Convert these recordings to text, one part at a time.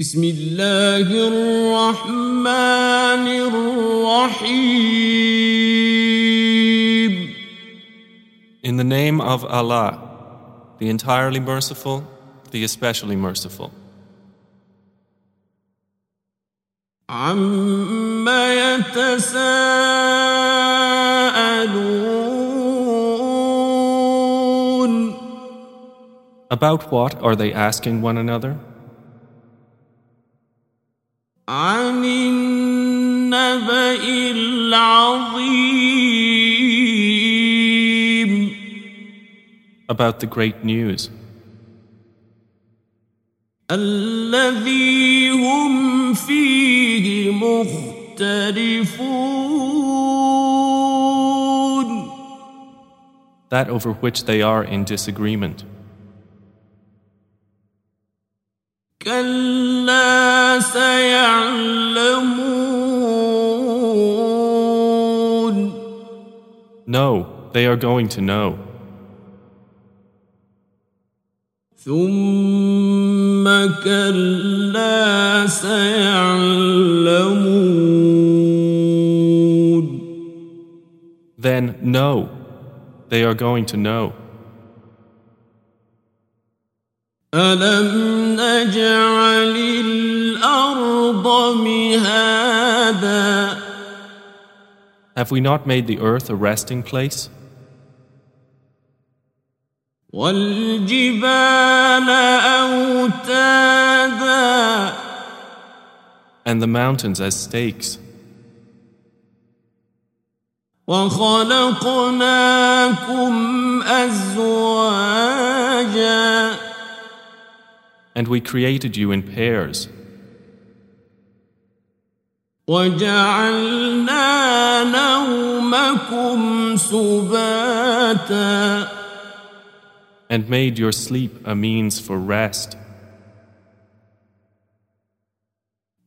بسم الله الرحمن الرحيم In the name of Allah, the entirely merciful, the especially merciful. عما يتساءلون About what are they asking one another? عن النبأ العظيم About the great news, الذي هم فيه مختلفون that over which they are in disagreement. سيعلمون No, they are going to know. ثم كلا سيعلمون Then, no, they are going to know. ألم نجعل الأرض مهادا have we not made the earth a resting place? And the mountains as stakes. And we created you in pairs. وجعلنا نومكم سباتا and made your sleep a means for rest,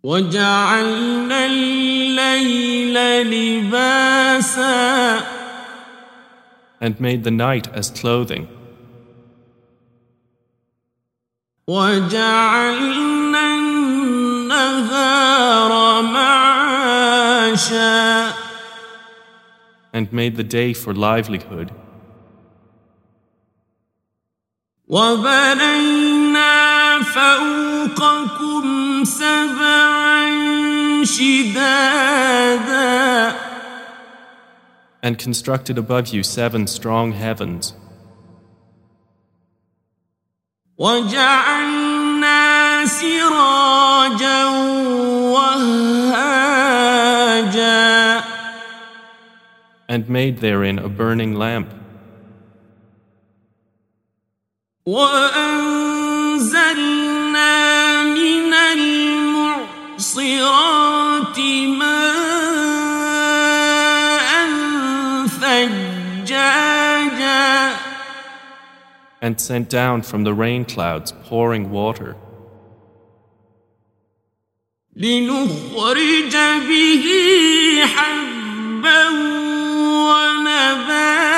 وجعلنا الليل لباسا and made the night as clothing, وجعلنا معاشا and made the day for livelihood, وبنينا فوقكم سبعا شدادا and constructed above you seven strong heavens, وجعلنا سراجا وهاجا and made therein a burning lamp, وأنزلنا من المعصرات ماء ثجاجا and sent down from the rain clouds pouring water, لنخرج به حبا ونباتا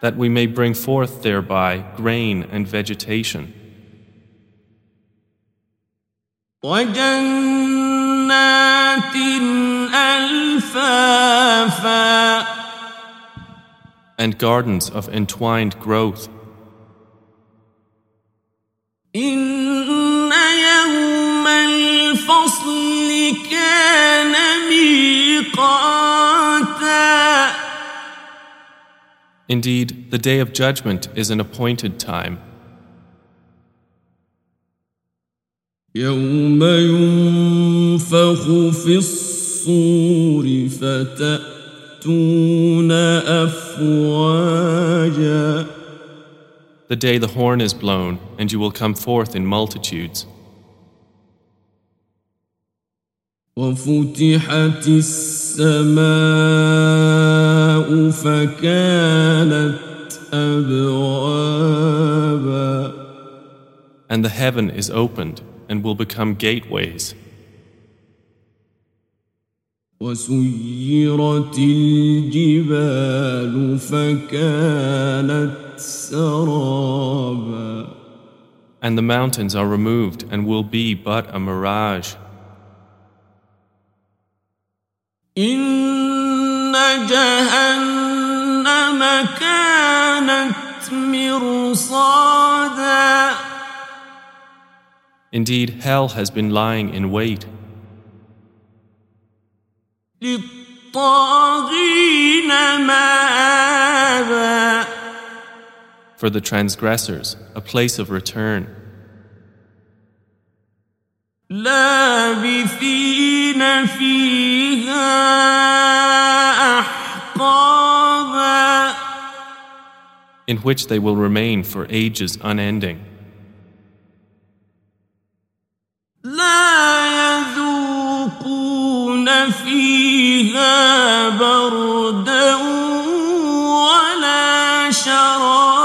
that we may bring forth thereby grain and vegetation, وجنات ألفافا and gardens of entwined growth. إن يوم الفصل كان ميقاتا Indeed, the day of judgment is an appointed time, يوم ينفخ في الصور فتأتون أفواجا the day the horn is blown, and you will come forth in multitudes. وفتحت السماء فكانت أبوابا And the heaven is opened and will become gateways. وسيرت الجبال فكانت سرابا And the mountains are removed and will be but a mirage. إن جهنم كانت مرصادا Indeed, hell has been lying in wait للطاغين مآبا for the transgressors, a place of return, لابثين فيها أحقابا in which they will remain for ages unending. لا يذوقون فيها بردا ولا شرابا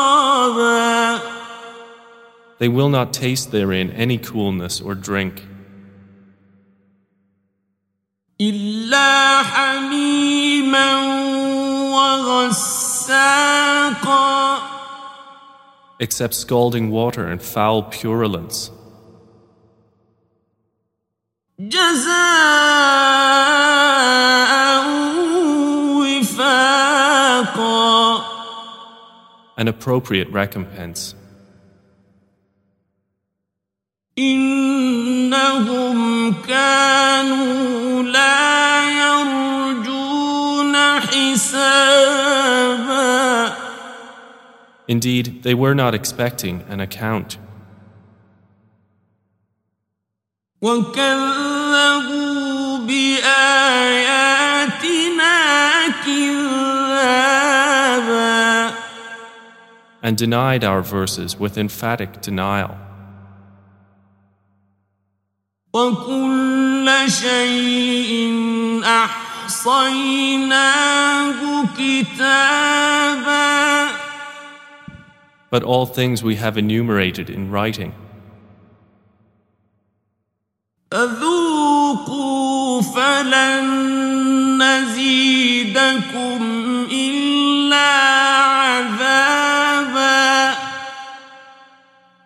They will not taste therein any coolness or drink, إلا حميما وغساقا except scalding water and foul purulence, جزاء وفاقا an appropriate recompense. إنهم كانوا لا يرجون حسابا Indeed, they were not expecting an account, وكذبوا بآياتنا كذابا and denied our verses with emphatic denial. وكل شيء أحصيناه كتابا But all things we have enumerated in writing. فذوقوا فلن نزيدكم إلا عذابا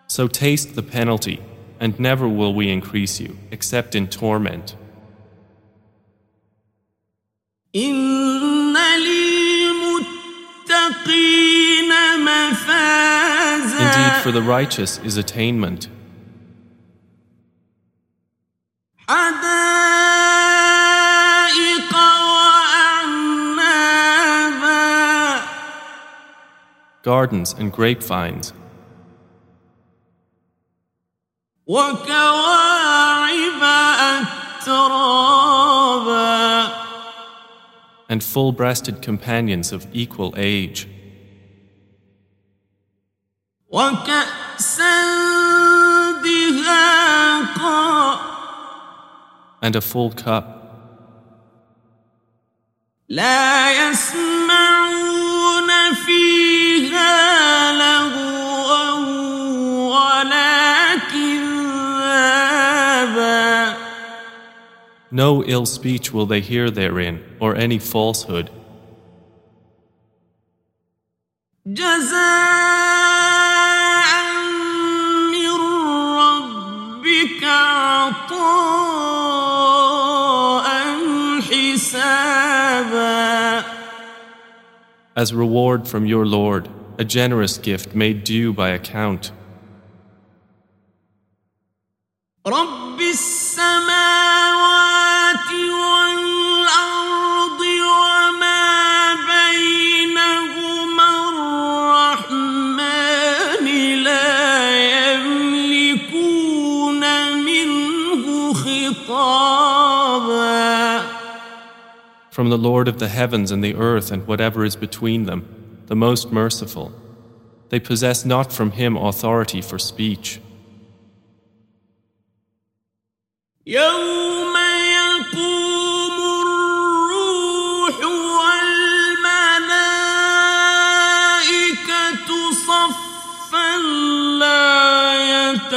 So taste the penalty, and never will we increase you, except in torment. Indeed, for the righteous is attainment. Gardens and grapevines. وكواعب أترابا and full breasted companions of equal age, وكأسا دهاقا and a full cup. لا يسمعون No ill speech will they hear therein, or any falsehood. جزاء من ربك عطاء حسابا As reward from your Lord, a generous gift made due by account. رب السماوات From the Lord of the heavens and the earth and whatever is between them, the most merciful. They possess not from him authority for speech. يوم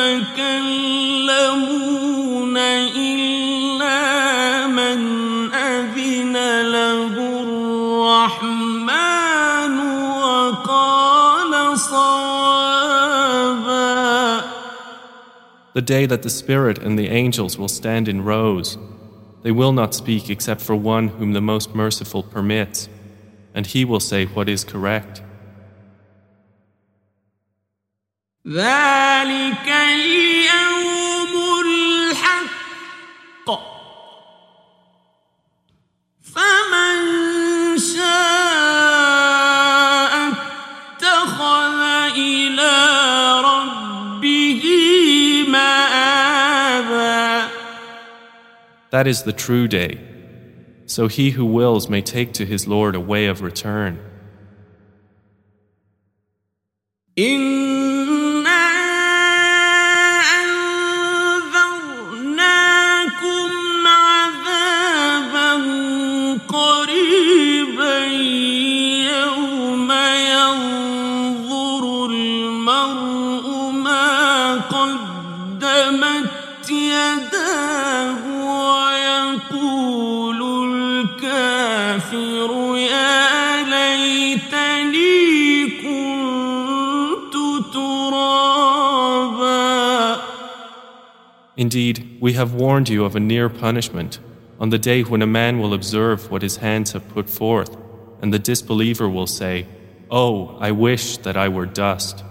يتكلمون إلا من أذن له الرحمن وقال صوابا The day that the Spirit and the angels will stand in rows. They will not speak except for one whom the most merciful permits, and he will say what is correct. ذلك اليوم الحق فمن شاء اتخذ إلى ربه مآبا That is the true day. So he who wills may take to his Lord a way of return. إنا الكافر يا ليتني كنت ترابا Indeed, we have warned you of a near punishment on the day when a man will observe what his hands have put forth, and the disbeliever will say, Oh, I wish that I were dust.